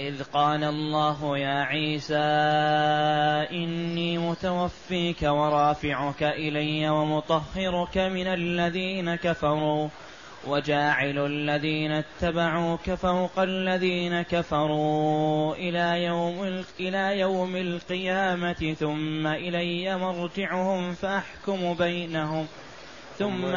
إذ قال الله يا عيسى إني متوفيك ورافعك إلي ومطهرك من الذين كفروا وجاعل الذين اتبعوك فوق الذين كفروا إلى يوم إلى يوم القيامة ثم إلي مرجعهم فأحكم بينهم ثم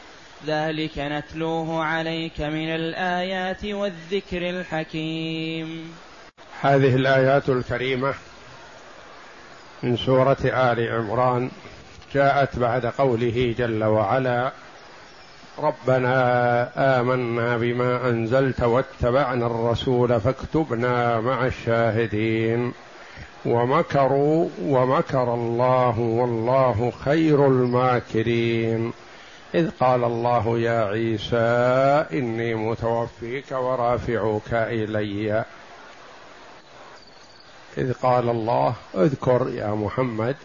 ذلك نتلوه عليك من الآيات والذكر الحكيم. هذه الآيات الكريمة من سورة آل عمران جاءت بعد قوله جل وعلا ربنا آمنا بما أنزلت واتبعنا الرسول فاكتبنا مع الشاهدين. ومكروا ومكر الله والله خير الماكرين. إذ قال الله يا عيسى إني متوفيك ورافعك إلي. إذ قال الله اذكر يا محمد.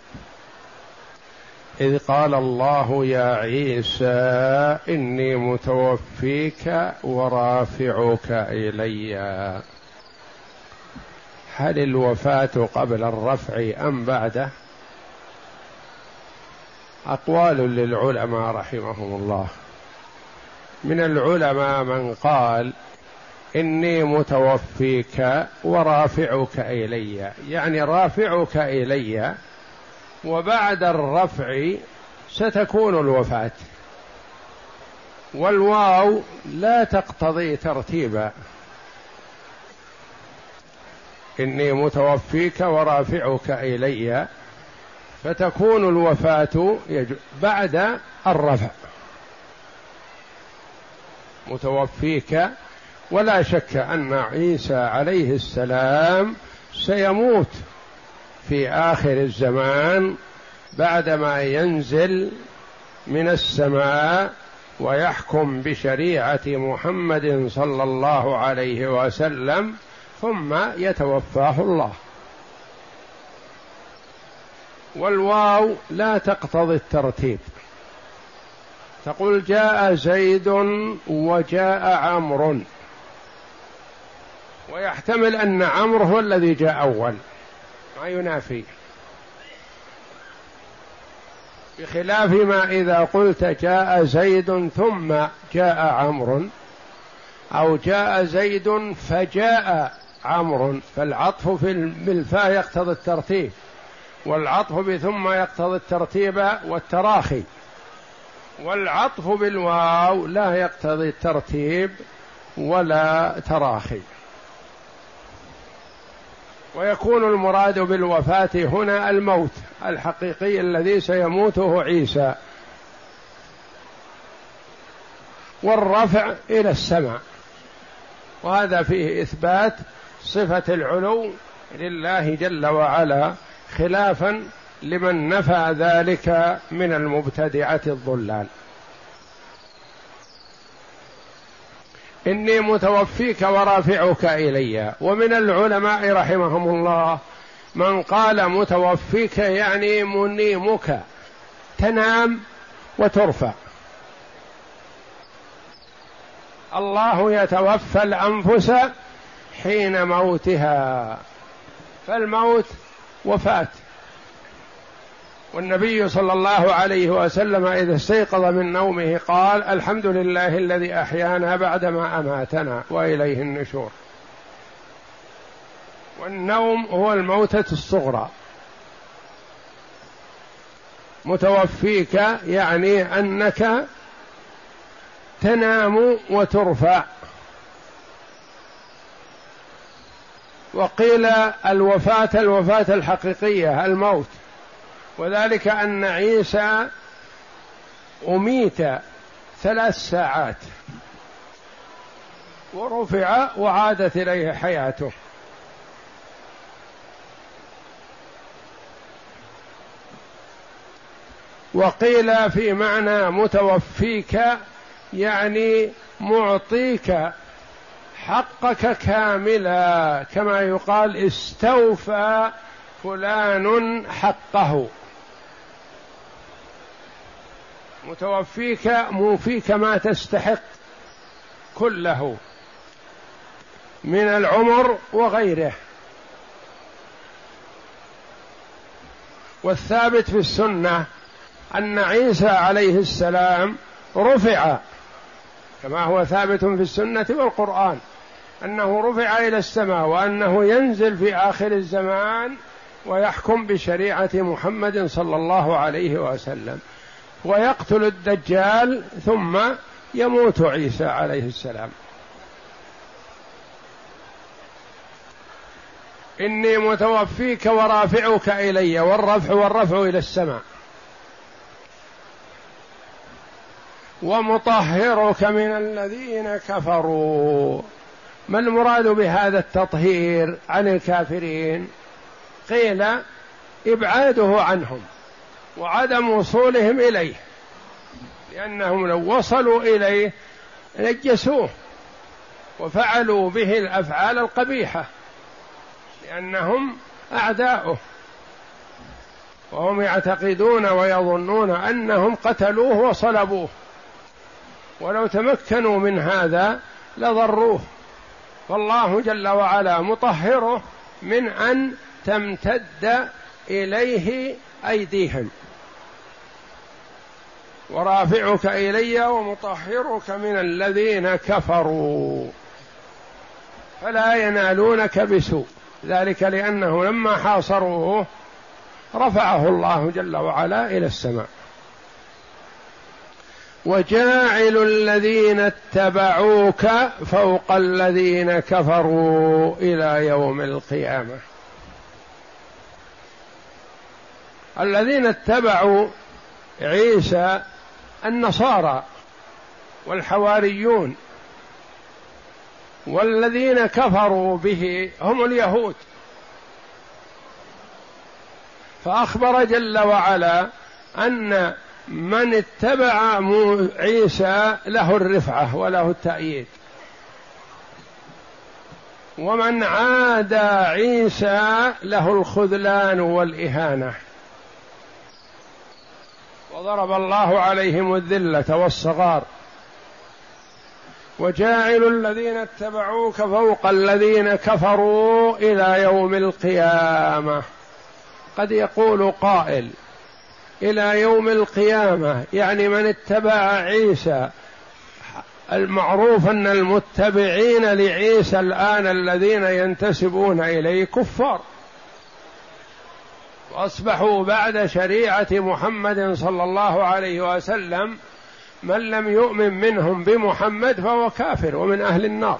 إذ قال الله يا عيسى إني متوفيك ورافعك إلي. هل الوفاة قبل الرفع أم بعده؟ اقوال للعلماء رحمهم الله. من العلماء من قال إني متوفيك ورافعك إلي. يعني رافعك إلي وبعد الرفع ستكون الوفاة. والواو لا تقتضي ترتيبا إني متوفيك ورافعك إلي. فتكون الوفاة بعد الرفع. متوفيك ولا شك أن عيسى عليه السلام سيموت في آخر الزمان بعدما ينزل من السماء ويحكم بشريعة محمد صلى الله عليه وسلم ثم يتوفاه الله. والواو لا تقتضي الترتيب. تقول جاء زيد وجاء عمرو. ويحتمل أن عمرو هو الذي جاء أول. ما ينافي. بخلاف ما إذا قلت جاء زيد ثم جاء عمرو أو جاء زيد فجاء عمرو فالعطف في الفاء يقتضي الترتيب. والعطف بثم يقتضي الترتيب والتراخي. والعطف بالواو لا يقتضي الترتيب ولا تراخي. ويكون المراد بالوفاة هنا الموت الحقيقي الذي سيموته عيسى. والرفع إلى السماء. وهذا فيه إثبات صفة العلو لله جل وعلا. خلافا لمن نفى ذلك من المبتدعة الضلال. إني متوفيك ورافعك إلي. ومن العلماء رحمهم الله من قال متوفيك يعني منيمك. تنام وترفع. الله يتوفى الأنفس حين موتها. فالموت وفاة والنبي صلى الله عليه وسلم إذا استيقظ من نومه قال الحمد لله الذي أحيانا بعدما أماتنا وإليه النشور. والنوم هو الموتة الصغرى. متوفيك يعني أنك تنام وترفع. وقيل الوفاة الوفاة الحقيقية الموت. وذلك أن عيسى أميت ثلاث ساعات. ورفع وعادت إليه حياته. وقيل في معنى متوفيك يعني معطيك حقك كاملا. كما يقال استوفى فلان حقه. متوفيك موفيك ما تستحق كله من العمر وغيره. والثابت في السنة أن عيسى عليه السلام رفع كما هو ثابت في السنة والقرآن. أنه رفع إلى السماء وأنه ينزل في آخر الزمان ويحكم بشريعة محمد صلى الله عليه وسلم. ويقتل الدجال ثم يموت عيسى عليه السلام. إني متوفيك ورافعك إلي والرفع والرفع إلى السماء. ومطهرك من الذين كفروا. ما المراد بهذا التطهير عن الكافرين؟ قيل إبعاده عنهم وعدم وصولهم إليه لأنهم لو وصلوا إليه نجسوه وفعلوا به الأفعال القبيحة لأنهم أعداؤه. وهم يعتقدون ويظنون أنهم قتلوه وصلبوه ولو تمكنوا من هذا لضروه. فالله جل وعلا مطهره من أن تمتد إليه أيديهم. ورافعك إلي ومطهرك من الذين كفروا. فلا ينالونك بسوء. ذلك لأنه لما حاصروه رفعه الله جل وعلا إلى السماء. وجاعل الذين اتبعوك فوق الذين كفروا إلى يوم القيامة. الذين اتبعوا عيسى النصارى والحواريون والذين كفروا به هم اليهود. فأخبر جل وعلا أن من اتبع عيسى له الرفعة وله التأييد. ومن عادى عيسى له الخذلان والإهانة. وضرب الله عليهم الذلة والصغار. وجاعل الذين اتبعوك فوق الذين كفروا إلى يوم القيامة. قد يقول قائل إلى يوم القيامة يعني من اتبع عيسى المعروف أن المتبعين لعيسى الآن الذين ينتسبون إليه كفار. وأصبحوا بعد شريعة محمد صلى الله عليه وسلم من لم يؤمن منهم بمحمد فهو كافر ومن أهل النار.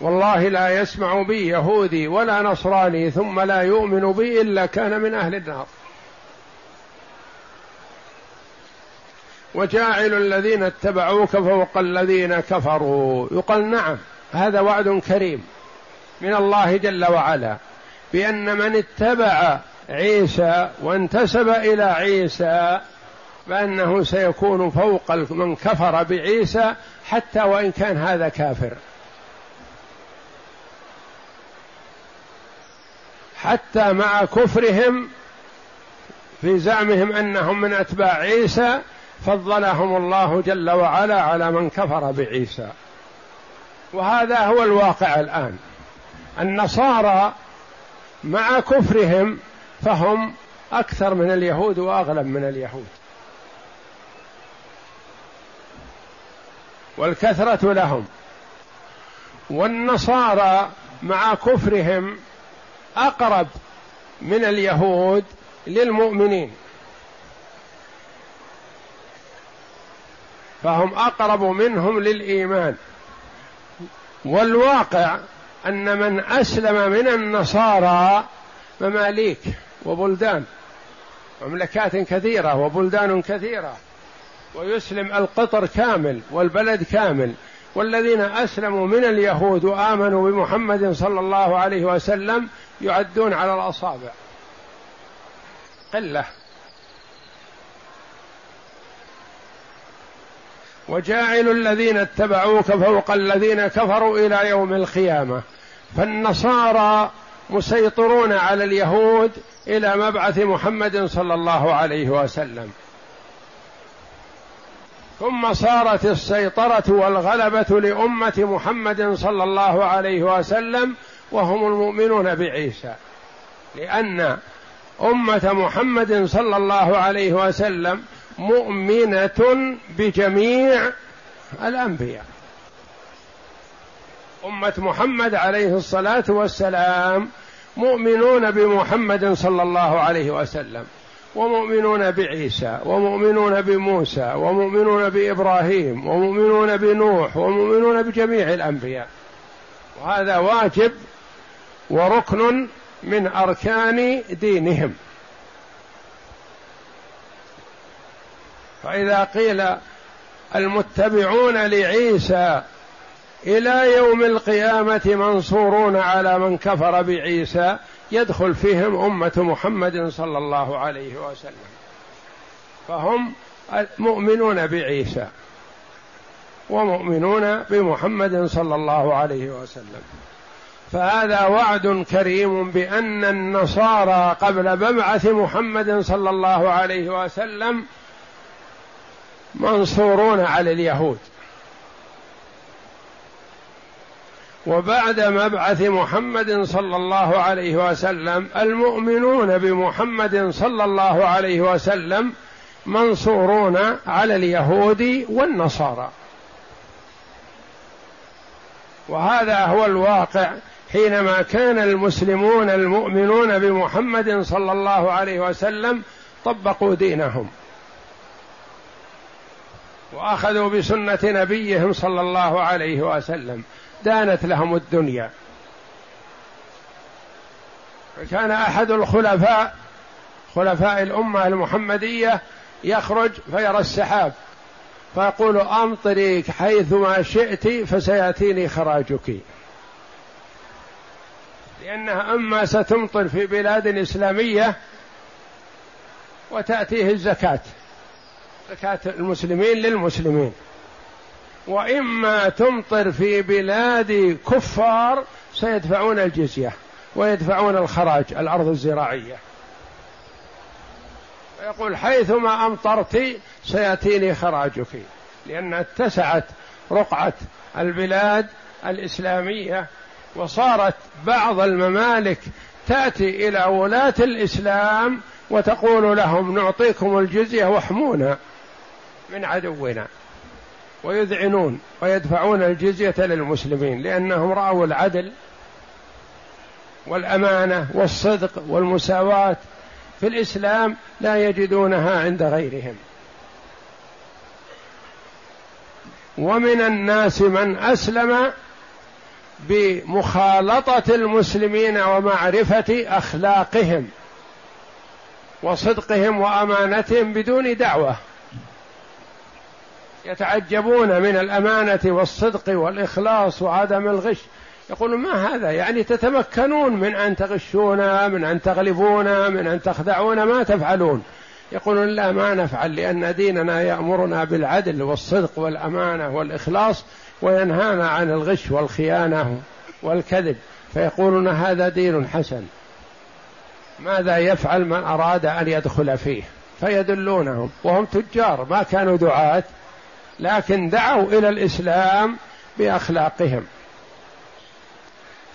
والله لا يسمع بي يهودي ولا نصراني ثم لا يؤمن بي إلا كان من أهل النار. وجاعل الذين اتبعوك فوق الذين كفروا. يقال نعم هذا وعد كريم من الله جل وعلا بأن من اتبع عيسى وانتسب إلى عيسى فأنه سيكون فوق من كفر بعيسى حتى وإن كان هذا كافر. حتى مع كفرهم في زعمهم أنهم من أتباع عيسى فضلهم الله جل وعلا على من كفر بعيسى. وهذا هو الواقع الآن. النصارى مع كفرهم فهم أكثر من اليهود وأغلب من اليهود. والكثرة لهم. والنصارى مع كفرهم أقرب من اليهود للمؤمنين. فهم أقرب منهم للإيمان. والواقع أن من أسلم من النصارى مماليك وبلدان مملكات كثيرة وبلدان كثيرة ويسلم القطر كامل والبلد كامل والذين أسلموا من اليهود وآمنوا بمحمد صلى الله عليه وسلم يعدون على الأصابع. قلة. وجاعل الذين اتبعوك فوق الذين كفروا إلى يوم القيامة. فالنصارى مسيطرون على اليهود إلى مبعث محمد صلى الله عليه وسلم. ثم صارت السيطرة والغلبة لأمة محمد صلى الله عليه وسلم وهم المؤمنون بعيسى. لأن أمة محمد صلى الله عليه وسلم مؤمنة بجميع الأنبياء. أمة محمد عليه الصلاة والسلام مؤمنون بمحمد صلى الله عليه وسلم ومؤمنون بعيسى ومؤمنون بموسى ومؤمنون بإبراهيم ومؤمنون بنوح ومؤمنون بجميع الأنبياء. وهذا واجب وركن من أركان دينهم. فإذا قيل المتبعون لعيسى إلى يوم القيامة منصورون على من كفر بعيسى يدخل فيهم أمة محمد صلى الله عليه وسلم. فهم مؤمنون بعيسى ومؤمنون بمحمد صلى الله عليه وسلم. فهذا وعد كريم بأن النصارى قبل مبعث محمد صلى الله عليه وسلم منصورون على اليهود. وبعد مبعث محمد صلى الله عليه وسلم المؤمنون بمحمد صلى الله عليه وسلم منصورون على اليهود والنصارى. وهذا هو الواقع حينما كان المسلمون المؤمنون بمحمد صلى الله عليه وسلم طبقوا دينهم. وأخذوا بسنة نبيهم صلى الله عليه وسلم. دانت لهم الدنيا. كان أحد الخلفاء خلفاء الأمة المحمدية يخرج فيرى السحاب. فيقول أمطري حيثما شئت فسيأتيني خراجك. لأنها اما ستمطر في بلاد إسلامية وتأتيه الزكاة. زكاه المسلمين للمسلمين. وإما تمطر في بلاد كفار سيدفعون الجزية ويدفعون الخراج الأرض الزراعية. ويقول حيثما أمطرت سيأتيني خراجك لأن اتسعت رقعة البلاد الإسلامية وصارت بعض الممالك تأتي إلى ولاة الإسلام وتقول لهم نعطيكم الجزية واحمونا. من عدونا. ويذعنون ويدفعون الجزية للمسلمين لأنهم رأوا العدل والأمانة والصدق والمساواة في الإسلام لا يجدونها عند غيرهم. ومن الناس من أسلم بمخالطة المسلمين ومعرفة أخلاقهم وصدقهم وأمانتهم بدون دعوة. يتعجبون من الأمانة والصدق والإخلاص وعدم الغش. يقولون ما هذا؟ يعني تتمكنون من أن تغشونا من أن تغلبونا من أن تخدعونا؟ ما تفعلون. يقولون لا ما نفعل لأن ديننا يأمرنا بالعدل والصدق والأمانة والإخلاص وينهانا عن الغش والخيانة والكذب. فيقولون هذا دين حسن. ماذا يفعل من أراد أن يدخل فيه؟ فيدلونهم وهم تجار ما كانوا دعاة. لكن دعوا إلى الإسلام بأخلاقهم.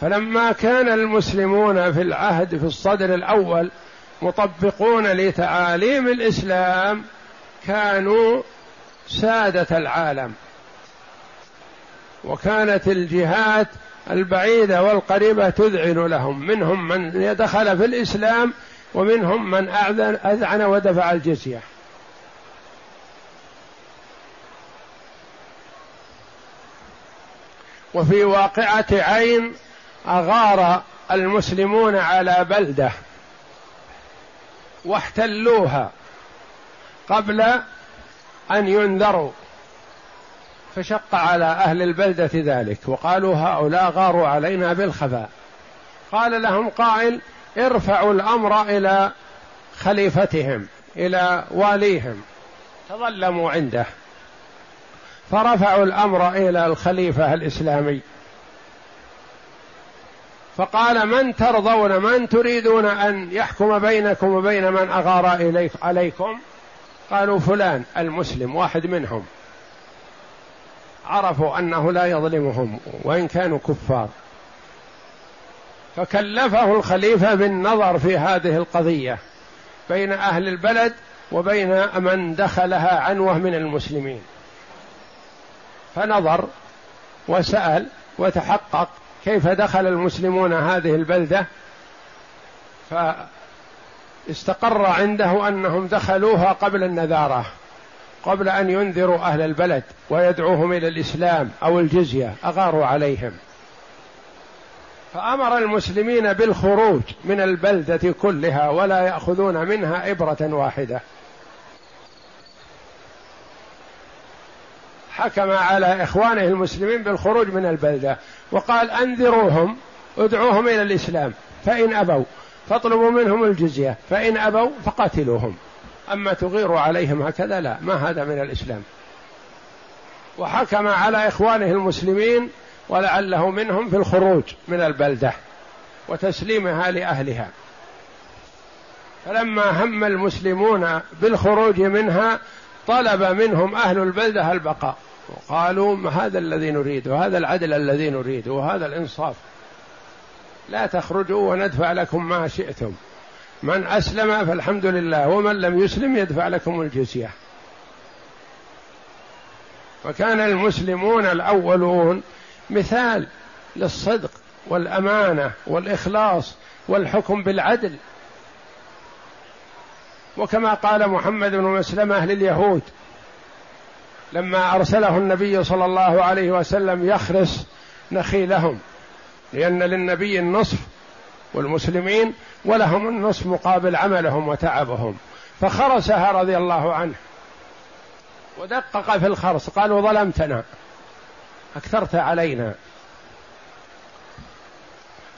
فلما كان المسلمون في العهد في الصدر الأول مطبقون لتعاليم الإسلام كانوا سادة العالم. وكانت الجهات البعيدة والقريبة تذعن لهم. منهم من دخل في الإسلام ومنهم من اذعن ودفع الجزية. وفي واقعة عين أغار المسلمون على بلدة واحتلوها قبل أن ينذروا فشق على أهل البلدة ذلك وقالوا هؤلاء غاروا علينا بالخفاء. قال لهم قائل ارفعوا الأمر إلى خليفتهم إلى واليهم تظلموا عنده. فرفعوا الأمر إلى الخليفة الإسلامي. فقال من ترضون من تريدون أن يحكم بينكم وبين من أغار إليك عليكم؟ قالوا فلان المسلم واحد منهم. عرفوا أنه لا يظلمهم وإن كانوا كفار. فكلفه الخليفة بالنظر في هذه القضية بين أهل البلد وبين من دخلها عنوة من المسلمين. فنظر وسأل وتحقق كيف دخل المسلمون هذه البلدة فاستقر عنده أنهم دخلوها قبل النذارة قبل أن ينذروا أهل البلد ويدعوهم إلى الإسلام أو الجزية أغاروا عليهم. فأمر المسلمين بالخروج من البلدة كلها ولا يأخذون منها إبرة واحدة. حكم على إخوانه المسلمين بالخروج من البلدة. وقال أنذروهم ادعوهم إلى الإسلام فإن أبوا فاطلبوا منهم الجزية فإن أبوا فقاتلوهم. أما تغيروا عليهم هكذا لا ما هذا من الإسلام. وحكم على إخوانه المسلمين ولعله منهم في الخروج من البلدة وتسليمها لأهلها. فلما هم المسلمون بالخروج منها طلب منهم أهل البلدة البقاء. وقالوا ما هذا الذي نريد وهذا العدل الذي نريد وهذا الإنصاف. لا تخرجوا وندفع لكم ما شئتم. من أسلم فالحمد لله ومن لم يسلم يدفع لكم الجزية. وكان المسلمون الأولون مثال للصدق والأمانة والإخلاص والحكم بالعدل. وكما قال محمد بن مسلمة لليهود لما أرسله النبي صلى الله عليه وسلم يخرس نخيلهم لأن للنبي النصف والمسلمين ولهم النصف مقابل عملهم وتعبهم. فخرسها رضي الله عنه. ودقق في الخرس قالوا ظلمتنا أكثرت علينا.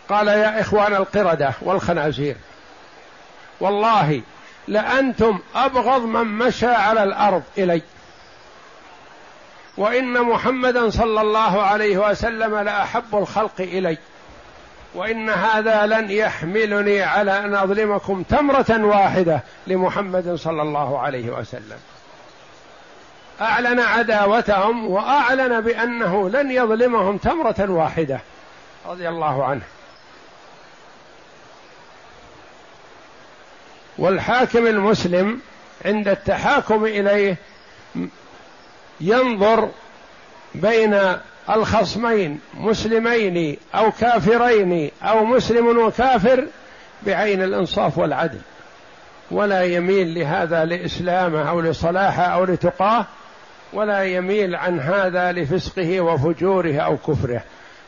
قال يا إخوان القردة والخنازير والله لأنتم أبغض من مشى على الأرض إلي. وإن محمدا صلى الله عليه وسلم لأحب الخلق إلي. وإن هذا لن يحملني على أن أظلمكم تمرة واحدة لمحمد صلى الله عليه وسلم. أعلن عداوتهم وأعلن بأنه لن يظلمهم تمرة واحدة. رضي الله عنه. والحاكم المسلم عند التحاكم إليه ينظر بين الخصمين مسلمين أو كافرين أو مسلم وكافر بعين الإنصاف والعدل. ولا يميل لهذا لإسلامه أو لصلاحه أو لتقاه ولا يميل عن هذا لفسقه وفجوره أو كفره.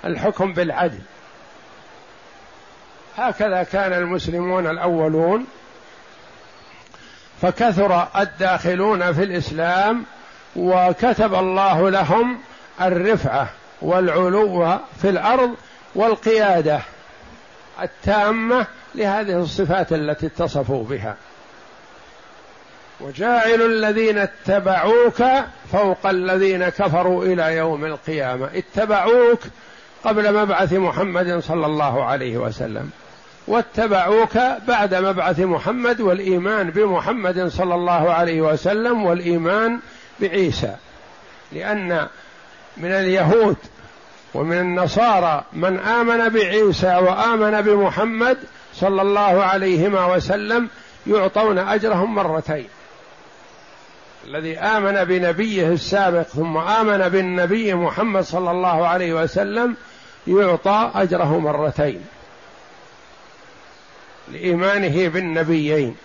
الحكم بالعدل. هكذا كان المسلمون الأولون. فكثر الداخلون في الإسلام وكتب الله لهم الرفعة والعلو في الأرض والقيادة التامة لهذه الصفات التي اتصفوا بها. وجاعل الذين اتبعوك فوق الذين كفروا إلى يوم القيامة. اتبعوك قبل مبعث محمد صلى الله عليه وسلم. واتبعوك بعد مبعث محمد والإيمان بمحمد صلى الله عليه وسلم والإيمان بعيسى. لأن من اليهود ومن النصارى من آمن بعيسى وآمن بمحمد صلى الله عليهما وسلم يعطون أجرهم مرتين. الذي آمن بنبيه السابق ثم آمن بالنبي محمد صلى الله عليه وسلم يعطى أجره مرتين. لإيمانه بالنبيين.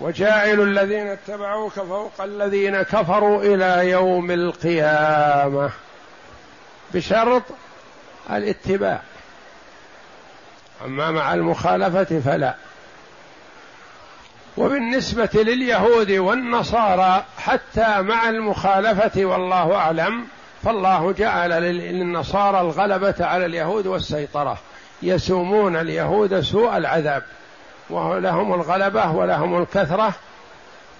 وجاعل الذين اتبعوك فوق الذين كفروا إلى يوم القيامة. بشرط الاتباع. أما مع المخالفة فلا. وبالنسبة لليهود والنصارى حتى مع المخالفة والله أعلم فالله جعل للنصارى الغلبة على اليهود والسيطرة. يسومون اليهود سوء العذاب ولهم الغلبة ولهم الكثرة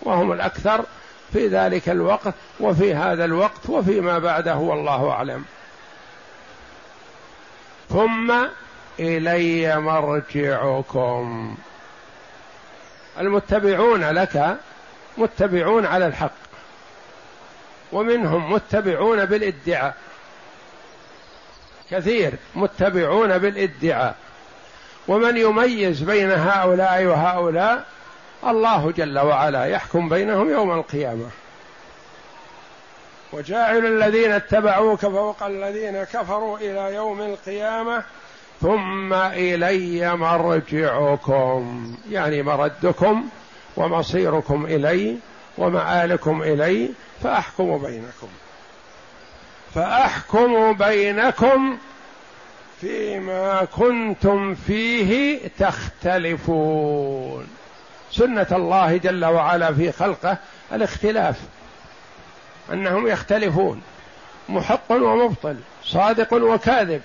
وهم الأكثر في ذلك الوقت وفي هذا الوقت وفيما بعده والله أعلم. ثم إلي مرجعكم. المتبعون لك متبعون على الحق ومنهم متبعون بالادعاء. كثير متبعون بالادعاء. ومن يميز بين هؤلاء وهؤلاء الله جل وعلا يحكم بينهم يوم القيامة. وجاعل الذين اتبعوك فوق الذين كفروا إلى يوم القيامة ثم إلي مرجعكم. يعني مردكم ومصيركم إلي ومآلكم إلي فأحكم بينكم. فأحكم بينكم فيما كنتم فيه تختلفون. سنة الله جل وعلا في خلقه الاختلاف أنهم يختلفون. محق ومبطل صادق وكاذب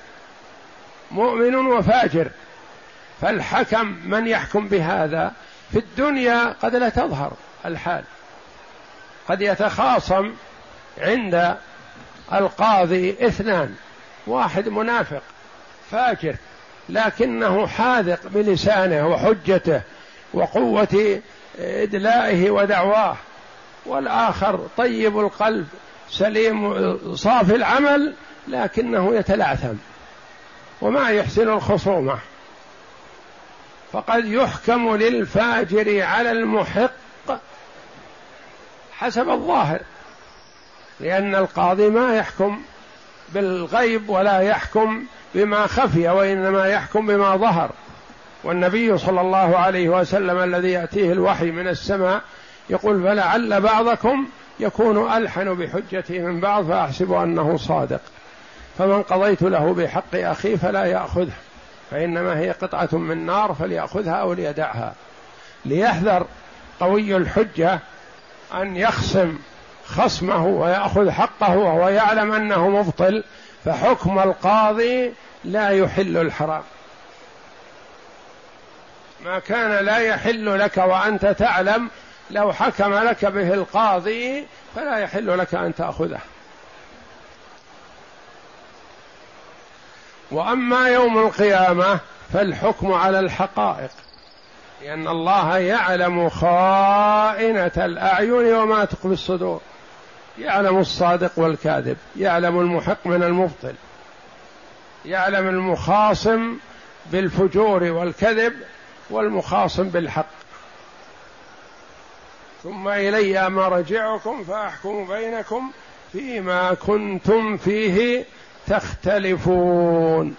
مؤمن وفاجر. فالحكم من يحكم بهذا في الدنيا قد لا تظهر الحال. قد يتخاصم عند القاضي اثنان واحد منافق فاجر لكنه حاذق بلسانه وحجته وقوة إدلائه ودعواه. والآخر طيب القلب سليم صافي العمل لكنه يتلعثم وما يحسن الخصومة. فقد يحكم للفاجر على المحق حسب الظاهر. لأن القاضي ما يحكم بالغيب ولا يحكم بما خفي وإنما يحكم بما ظهر. والنبي صلى الله عليه وسلم الذي يأتيه الوحي من السماء يقول فلعل بعضكم يكون ألحن بحجته من بعض فأحسب أنه صادق. فمن قضيت له بحق أخيه فلا يأخذه فإنما هي قطعة من نار فليأخذها أو ليدعها. ليحذر قوي الحجة أن يخصم خصمه ويأخذ حقه وهو يعلم أنه مبطل فحكم القاضي لا يحل الحرام. ما كان لا يحل لك وأنت تعلم لو حكم لك به القاضي فلا يحل لك أن تأخذه. وأما يوم القيامة فالحكم على الحقائق لأن الله يعلم خائنة الأعين وما تخفي الصدور. يعلم الصادق والكاذب يعلم المحق من المبطل يعلم المخاصم بالفجور والكذب والمخاصم بالحق. ثم إلي مرجعكم فأحكم بينكم فيما كنتم فيه تختلفون.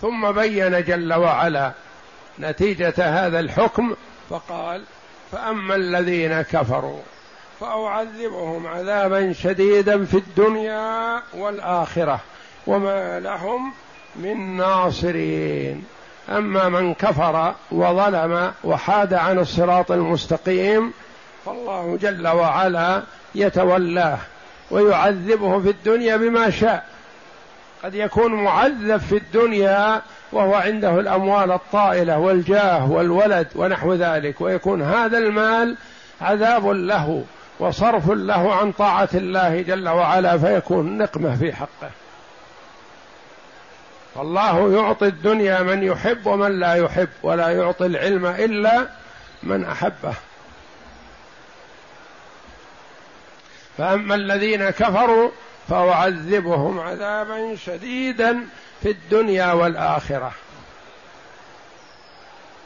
ثم بين جل وعلا نتيجة هذا الحكم فقال فأما الذين كفروا فأعذبهم عذابا شديدا في الدنيا والآخرة وما لهم من ناصرين. أما من كفر وظلم وحاد عن الصراط المستقيم فالله جل وعلا يتولاه ويعذبه في الدنيا بما شاء. قد يكون معذب في الدنيا وهو عنده الأموال الطائلة والجاه والولد ونحو ذلك ويكون هذا المال عذاب له. وصرف له عن طاعة الله جل وعلا فيكون نقمة في حقه. فالله يعطي الدنيا من يحب ومن لا يحب ولا يعطي العلم إلا من أحبه. فأما الذين كفروا فأعذبهم عذابا شديدا في الدنيا والآخرة.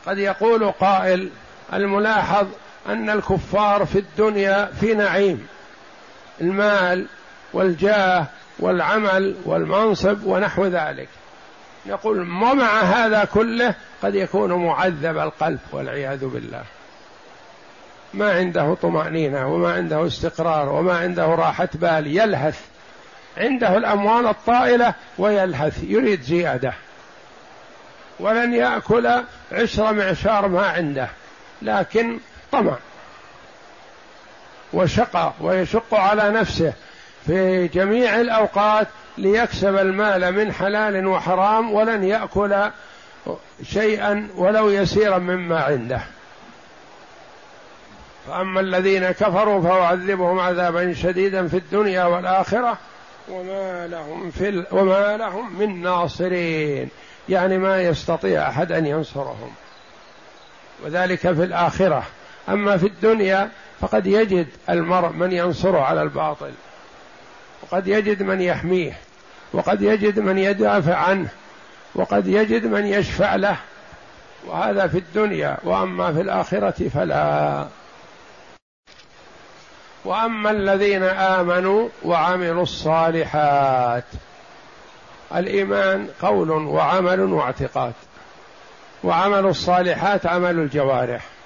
قد يقول قائل الملاحظ أن الكفار في الدنيا في نعيم. المال والجاه والعمل والمنصب ونحو ذلك. يقول ومع هذا كله قد يكون معذب القلب والعياذ بالله. ما عنده طمأنينة وما عنده استقرار وما عنده راحة بال يلهث. عنده الأموال الطائلة ويلهث يريد زيادة. ولن يأكل عشر معشار ما عنده. لكن طمع وشقى ويشق على نفسه في جميع الأوقات ليكسب المال من حلال وحرام ولن يأكل شيئا ولو يسيرا مما عنده. فأما الذين كفروا فأعذبهم عذابا شديدا في الدنيا والآخرة وما لهم في وما لهم من ناصرين. يعني ما يستطيع أحد أن ينصرهم. وذلك في الآخرة. أما في الدنيا فقد يجد المرء من ينصره على الباطل وقد يجد من يحميه وقد يجد من يدافع عنه وقد يجد من يشفع له. وهذا في الدنيا وأما في الآخرة فلا. وأما الذين آمنوا وعملوا الصالحات الإيمان قول وعمل واعتقاد وعمل الصالحات عمل الجوارح.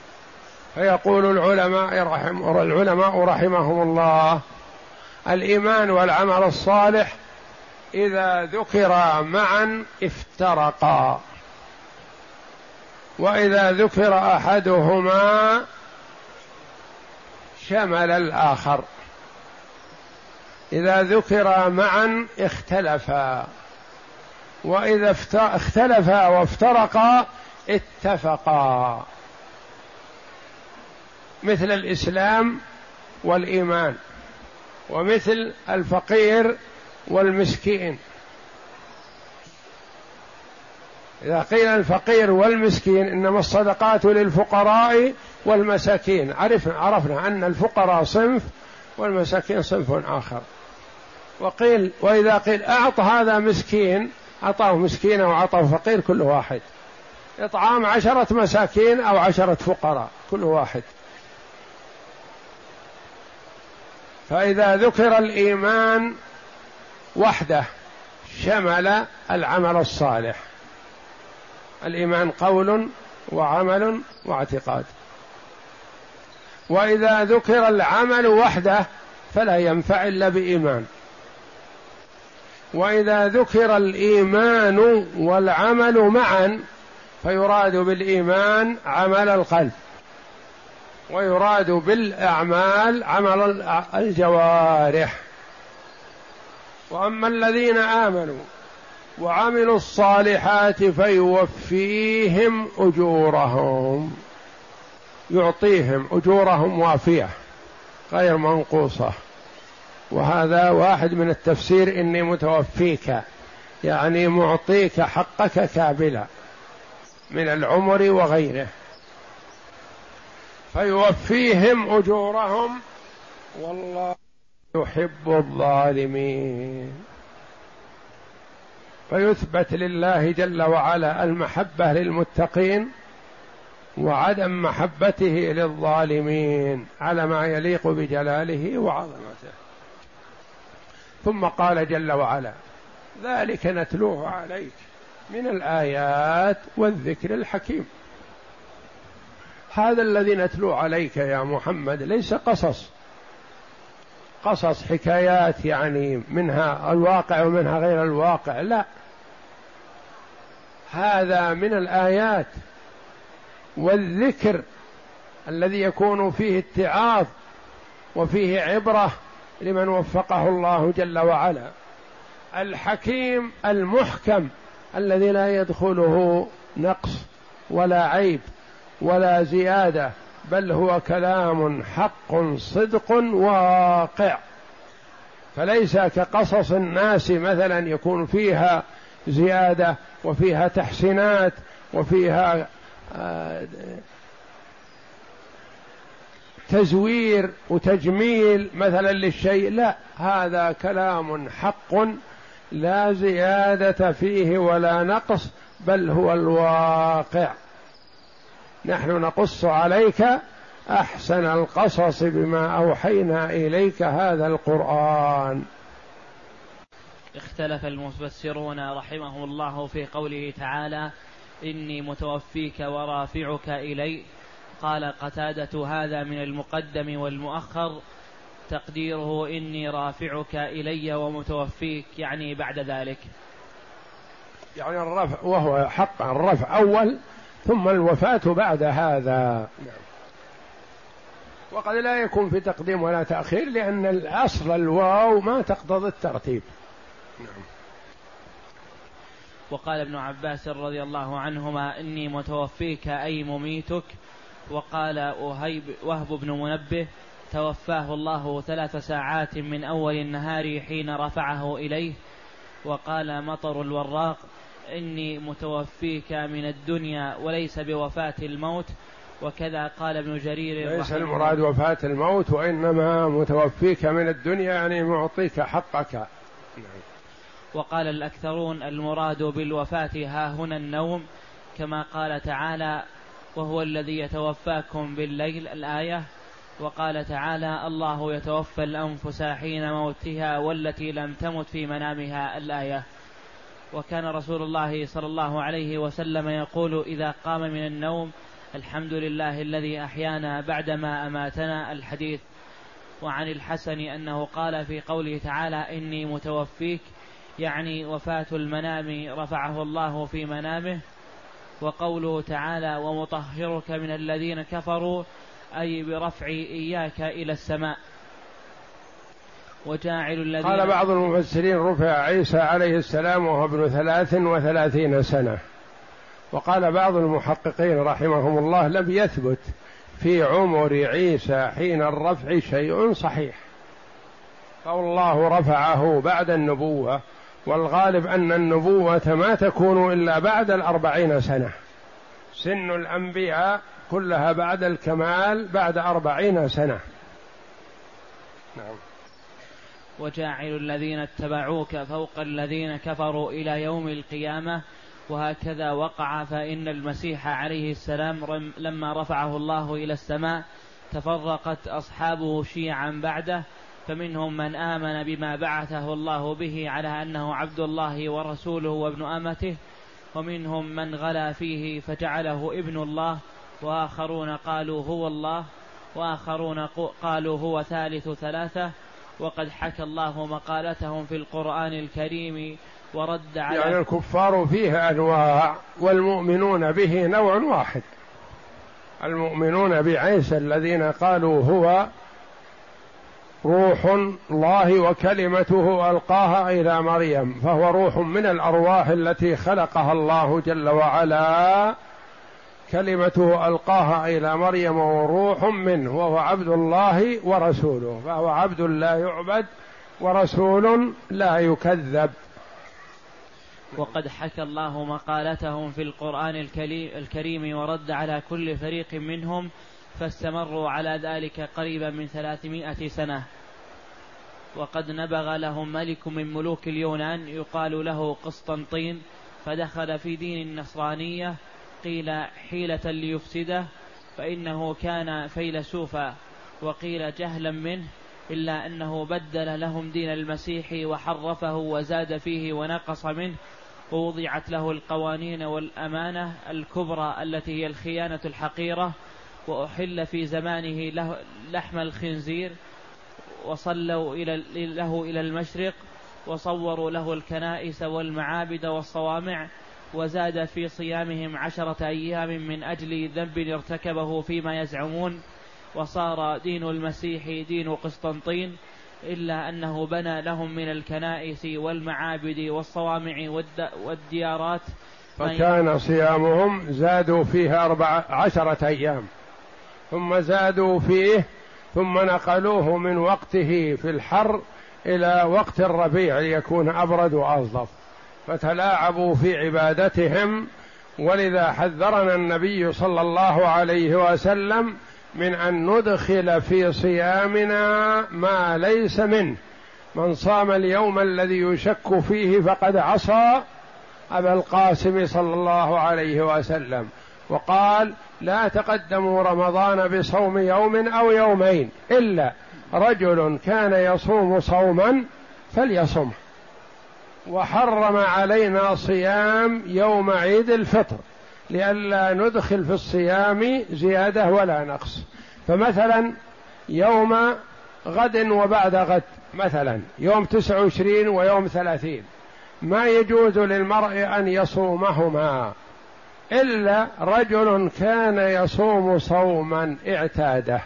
فيقول العلماء رحم العلماء رحمهم الله الإيمان والعمل الصالح إذا ذكرا معا افترقا. وإذا ذكر أحدهما شمل الآخر. إذا ذكرا معا اختلفا. وإذا اختلفا وافترقا اتفقا. مثل الإسلام والإيمان ومثل الفقير والمسكين. إذا قيل الفقير والمسكين إنما الصدقات للفقراء والمساكين. عرفنا عرفنا أن الفقراء صنف والمساكين صنف آخر. وقيل وإذا قيل أعط هذا مسكين أعطاه مسكين أو أعطاه فقير كل واحد. إطعام عشرة مساكين أو عشرة فقراء كل واحد. فإذا ذكر الإيمان وحده شمل العمل الصالح. الإيمان قول وعمل واعتقاد. وإذا ذكر العمل وحده فلا ينفع إلا بإيمان. وإذا ذكر الإيمان والعمل معا فيراد بالإيمان عمل القلب. ويراد بالأعمال عمل الجوارح. وأما الذين آمنوا وعملوا الصالحات فيوفيهم أجورهم يعطيهم أجورهم وافية غير منقوصة. وهذا واحد من التفسير إني متوفيك يعني معطيك حقك كاملا من العمر وغيره. فيوفيهم أجورهم والله يحب الظالمين. فيثبت لله جل وعلا المحبة للمتقين وعدم محبته للظالمين على ما يليق بجلاله وعظمته. ثم قال جل وعلا ذلك نتلوه عليك من الآيات والذكر الحكيم. هذا الذي نتلو عليك يا محمد ليس قصص. قصص حكايات يعني منها الواقع ومنها غير الواقع لا. هذا من الآيات والذكر الذي يكون فيه اتعاظ وفيه عبرة لمن وفقه الله جل وعلا. الحكيم المحكم الذي لا يدخله نقص ولا عيب. ولا زيادة بل هو كلام حق صدق واقع. فليس كقصص الناس مثلا يكون فيها زيادة وفيها تحسينات وفيها آه، تزوير وتجميل مثلا للشيء لا هذا كلام حق لا زيادة فيه ولا نقص بل هو الواقع. نحن نقص عليك أحسن القصص بما أوحينا إليك هذا القرآن. اختلف المفسرون رحمهم الله في قوله تعالى إني متوفيك ورافعك إلي. قال قتادة هذا من المقدم والمؤخر. وتقديره إني رافعك إلي ومتوفيك يعني بعد ذلك. يعني الرفع وهو حق الرفع أول ثم الوفاة بعد هذا. وقد لا يكون في تقديم ولا تأخير لأن الأصل الواو ما تقتضي الترتيب. نعم. وقال ابن عباس رضي الله عنهما إني متوفيك أي مميتك. وقال أهيب وهب بن منبه توفاه الله ثلاث ساعات من أول النهار حين رفعه إليه. وقال مطر الوراق إني متوفيك من الدنيا وليس بوفاة الموت وكذا قال ابن جرير ليس المراد وفاة الموت وإنما متوفيك من الدنيا يعني معطيك حقك. وقال الأكثرون المراد بالوفاة ها هنا النوم كما قال تعالى وهو الذي يتوفاكم بالليل الآية. وقال تعالى الله يتوفى الأنفس حين موتها والتي لم تمت في منامها الآية. وكان رسول الله صلى الله عليه وسلم يقول إذا قام من النوم الحمد لله الذي أحيانا بعدما أماتنا الحديث. وعن الحسن أنه قال في قوله تعالى إني متوفيك يعني وفاة المنام رفعه الله في منامه وقوله تعالى ومطهرك من الذين كفروا أي برفع إياك إلى السماء. وجاعل الذين قال بعض المفسرين رفع عيسى عليه السلام وهو ابن ثلاث وثلاثين سنة. وقال بعض المحققين رحمهم الله لم يثبت في عمر عيسى حين الرفع شيء صحيح. فالله رفعه بعد النبوة والغالب أن النبوة ما تكون إلا بعد الأربعين سنة. سن الأنبياء كلها بعد الكمال بعد أربعين سنة. نعم. وجاعل الذين اتبعوك فوق الذين كفروا إلى يوم القيامة وهكذا وقع فإن المسيح عليه السلام لما رفعه الله إلى السماء تفرقت أصحابه شيعا بعده فمنهم من آمن بما بعثه الله به على أنه عبد الله ورسوله وابن أمته ومنهم من غلا فيه فجعله ابن الله وآخرون قالوا هو الله وآخرون قالوا هو ثالث ثلاثة وقد حكى الله مقالتهم في القرآن الكريم ورد على يعني الكفار فيه أنواع والمؤمنون به نوع واحد. المؤمنون بعيسى الذين قالوا هو روح الله وكلمته ألقاها إلى مريم فهو روح من الأرواح التي خلقها الله جل وعلا كلمته ألقاها إلى مريم وروح منه وهو عبد الله ورسوله فهو عبد لا يعبد ورسول لا يكذب. وقد حكى الله مقالتهم في القرآن الكريم ورد على كل فريق منهم فاستمروا على ذلك قريبا من ثلاثمائة سنة. وقد نبغ لهم ملك من ملوك اليونان يقال له قسطنطين فدخل في دين النصرانية قيل حيلة ليفسده فإنه كان فيلسوفا. وقيل جهلا منه إلا أنه بدل لهم دين المسيح وحرفه وزاد فيه ونقص منه ووضعت له القوانين والأمانة الكبرى التي هي الخيانة الحقيرة. وأحل في زمانه له لحم الخنزير وصلوا إلى له إلى المشرق وصوروا له الكنائس والمعابد والصوامع. وزاد في صيامهم عشرة أيام من أجل ذنب ارتكبه فيما يزعمون وصار دين المسيح دين قسطنطين إلا أنه بنى لهم من الكنائس والمعابد والصوامع والديارات. فكان صيامهم زادوا فيه أربع عشرة أيام. ثم زادوا فيه ثم نقلوه من وقته في الحر إلى وقت الربيع ليكون أبرد وألطف فتلاعبوا في عبادتهم. ولذا حذرنا النبي صلى الله عليه وسلم من أن ندخل في صيامنا ما ليس منه. من صام اليوم الذي يشك فيه فقد عصى أبا القاسم صلى الله عليه وسلم. وقال لا تقدموا رمضان بصوم يوم أو يومين إلا رجل كان يصوم صوما فليصمه. وحرم علينا صيام يوم عيد الفطر لئلا ندخل في الصيام زيادة ولا نقص. فمثلا يوم غد وبعد غد مثلا يوم تسع وعشرين ويوم ثلاثين ما يجوز للمرء أن يصومهما؟ إلا رجل كان يصوم صوما اعتاده.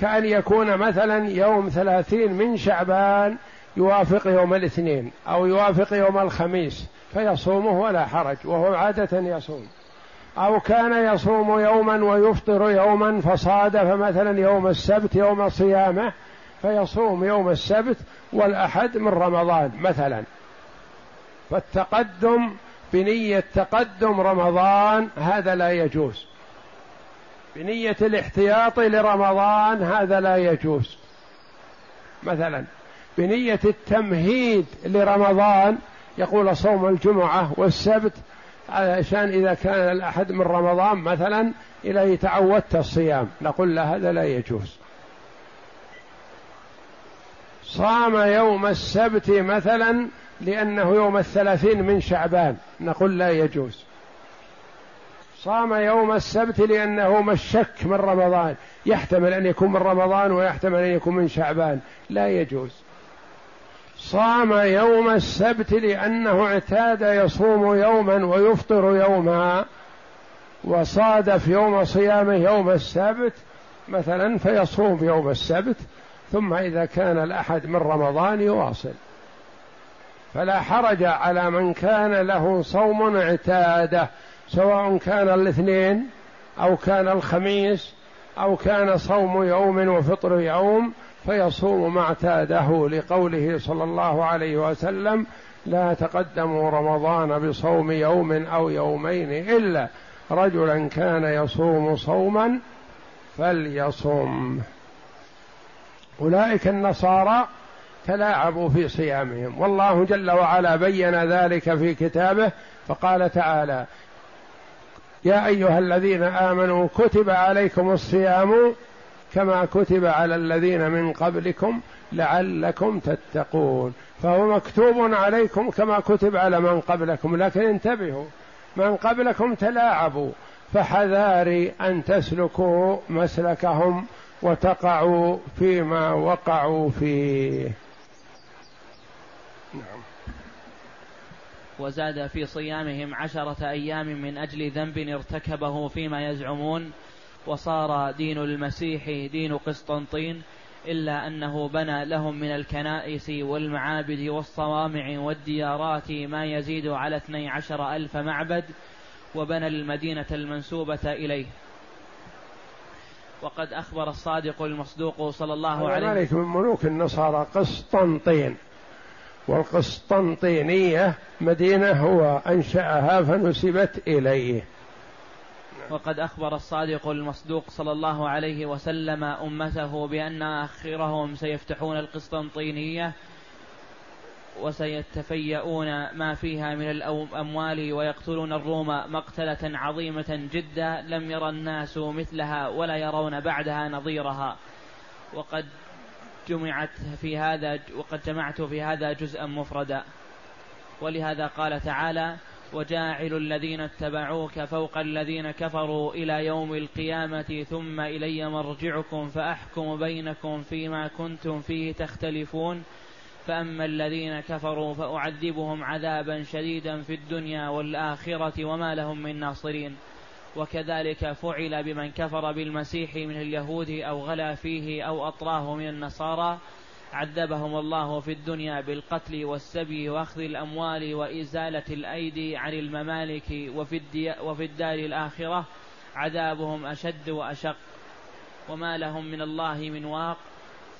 كأن يكون مثلا يوم ثلاثين من شعبان يوافق يوم الاثنين أو يوافق يوم الخميس فيصومه ولا حرج وهو عادة يصوم. أو كان يصوم يوما ويفطر يوما فصادف مثلا يوم السبت يوم صيامه فيصوم يوم السبت والأحد من رمضان مثلا. فالتقدم بنية تقدم رمضان هذا لا يجوز. بنية الاحتياط لرمضان هذا لا يجوز. مثلا بنية التمهيد لرمضان يقول صوم الجمعة والسبت عشان إذا كان الأحد من رمضان مثلا إلى تعودت الصيام. نقول له هذا لا يجوز. صام يوم السبت مثلا لأنه يوم الثلاثين من شعبان. نقول لا يجوز. صام يوم السبت لأنه مشك من رمضان. يحتمل أن يكون من رمضان ويحتمل أن يكون من شعبان. لا يجوز. صام يوم السبت لأنه اعتاد يصوم يوما ويفطر يوما وصادف يوم صيامه يوم السبت مثلا فيصوم يوم السبت ثم إذا كان الأحد من رمضان يواصل. فلا حرج على من كان له صوم اعتاده سواء كان الاثنين أو كان الخميس أو كان صوم يوم وفطر يوم فيصوم ما اعتاده لقوله صلى الله عليه وسلم لا تقدموا رمضان بصوم يوم أو يومين إلا رجلا كان يصوم صوما فليصم. أولئك النصارى تلاعبوا في صيامهم. والله جل وعلا بين ذلك في كتابه فقال تعالى يا أيها الذين آمنوا كتب عليكم الصيام كما كتب على الذين من قبلكم لعلكم تتقون. فهو مكتوب عليكم كما كتب على من قبلكم لكن انتبهوا من قبلكم تلاعبوا فحذاري أن تسلكوا مسلكهم وتقعوا فيما وقعوا فيه. نعم. وزاد في صيامهم عشرة أيام من أجل ذنب ارتكبه فيما يزعمون وصار دين المسيح دين قسطنطين إلا أنه بنى لهم من الكنائس والمعابد والصوامع والديارات ما يزيد على اثني عشر ألف معبد وبنى المدينة المنسوبة إليه. وقد أخبر الصادق المصدوق صلى الله عليه وسلم ملك من ملوك النصارى. قسطنطين. والقسطنطينية مدينة هو أنشأها فنسبت إليه. وقد أخبر الصادق المصدوق صلى الله عليه وسلم أمته بأن آخرهم سيفتحون القسطنطينية وسيتفيئون ما فيها من الأموال ويقتلون الروم مقتلة عظيمة جدا لم يرى الناس مثلها ولا يرون بعدها نظيرها. وقد جمعت في هذا وقد جمعت في هذا جزءا مفردا. ولهذا قال تعالى وجاعل الذين اتبعوك فوق الذين كفروا إلى يوم القيامة ثم إلي مرجعكم فأحكم بينكم فيما كنتم فيه تختلفون. فأما الذين كفروا فأعذبهم عذابا شديدا في الدنيا والآخرة وما لهم من ناصرين. وكذلك فعل بمن كفر بالمسيح من اليهود أو غلا فيه أو أطراه من النصارى. عذبهم الله في الدنيا بالقتل والسبي واخذ الأموال وإزالة الأيدي عن الممالك وفي, وفي الدار الآخرة عذابهم أشد وأشق. وما لهم من الله من واق.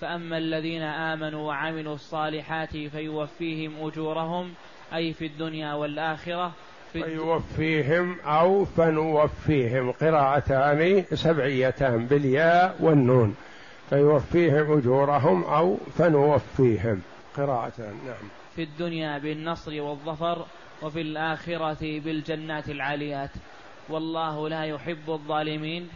فأما الذين آمنوا وعملوا الصالحات فيوفيهم أجورهم أي في الدنيا والآخرة. فيوفيهم أو فنوفيهم. قراءتان سبعيتان بالياء والنون. فيوفيهم أجورهم أو فنوفيهم. قراءتان نعم. في الدنيا بالنصر والظفر وفي الآخرة بالجنات العاليات. والله لا يحب الظالمين.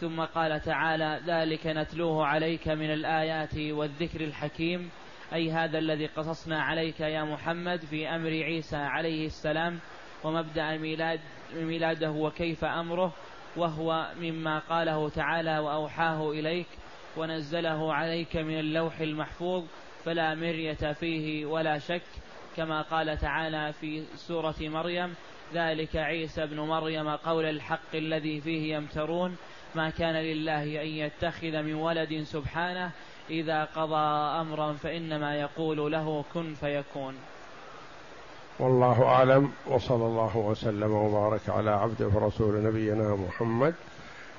ثم قال تعالى ذلك نتلوه عليك من الآيات والذكر الحكيم. أي هذا الذي قصصنا عليك يا محمد في أمر عيسى عليه السلام ومبدأ ميلاد ميلاده وكيف أمره. وهو مما قاله تعالى وأوحاه إليك. ونزله عليك من اللوح المحفوظ فلا مرية فيه ولا شك كما قال تعالى في سورة مريم ذلك عيسى ابن مريم قول الحق الذي فيه يمترون ما كان لله أن يتخذ من ولد سبحانه إذا قضى أمرا فإنما يقول له كن فيكون. والله أعلم وصلى الله وسلم وبارك على عبده ورسول نبينا محمد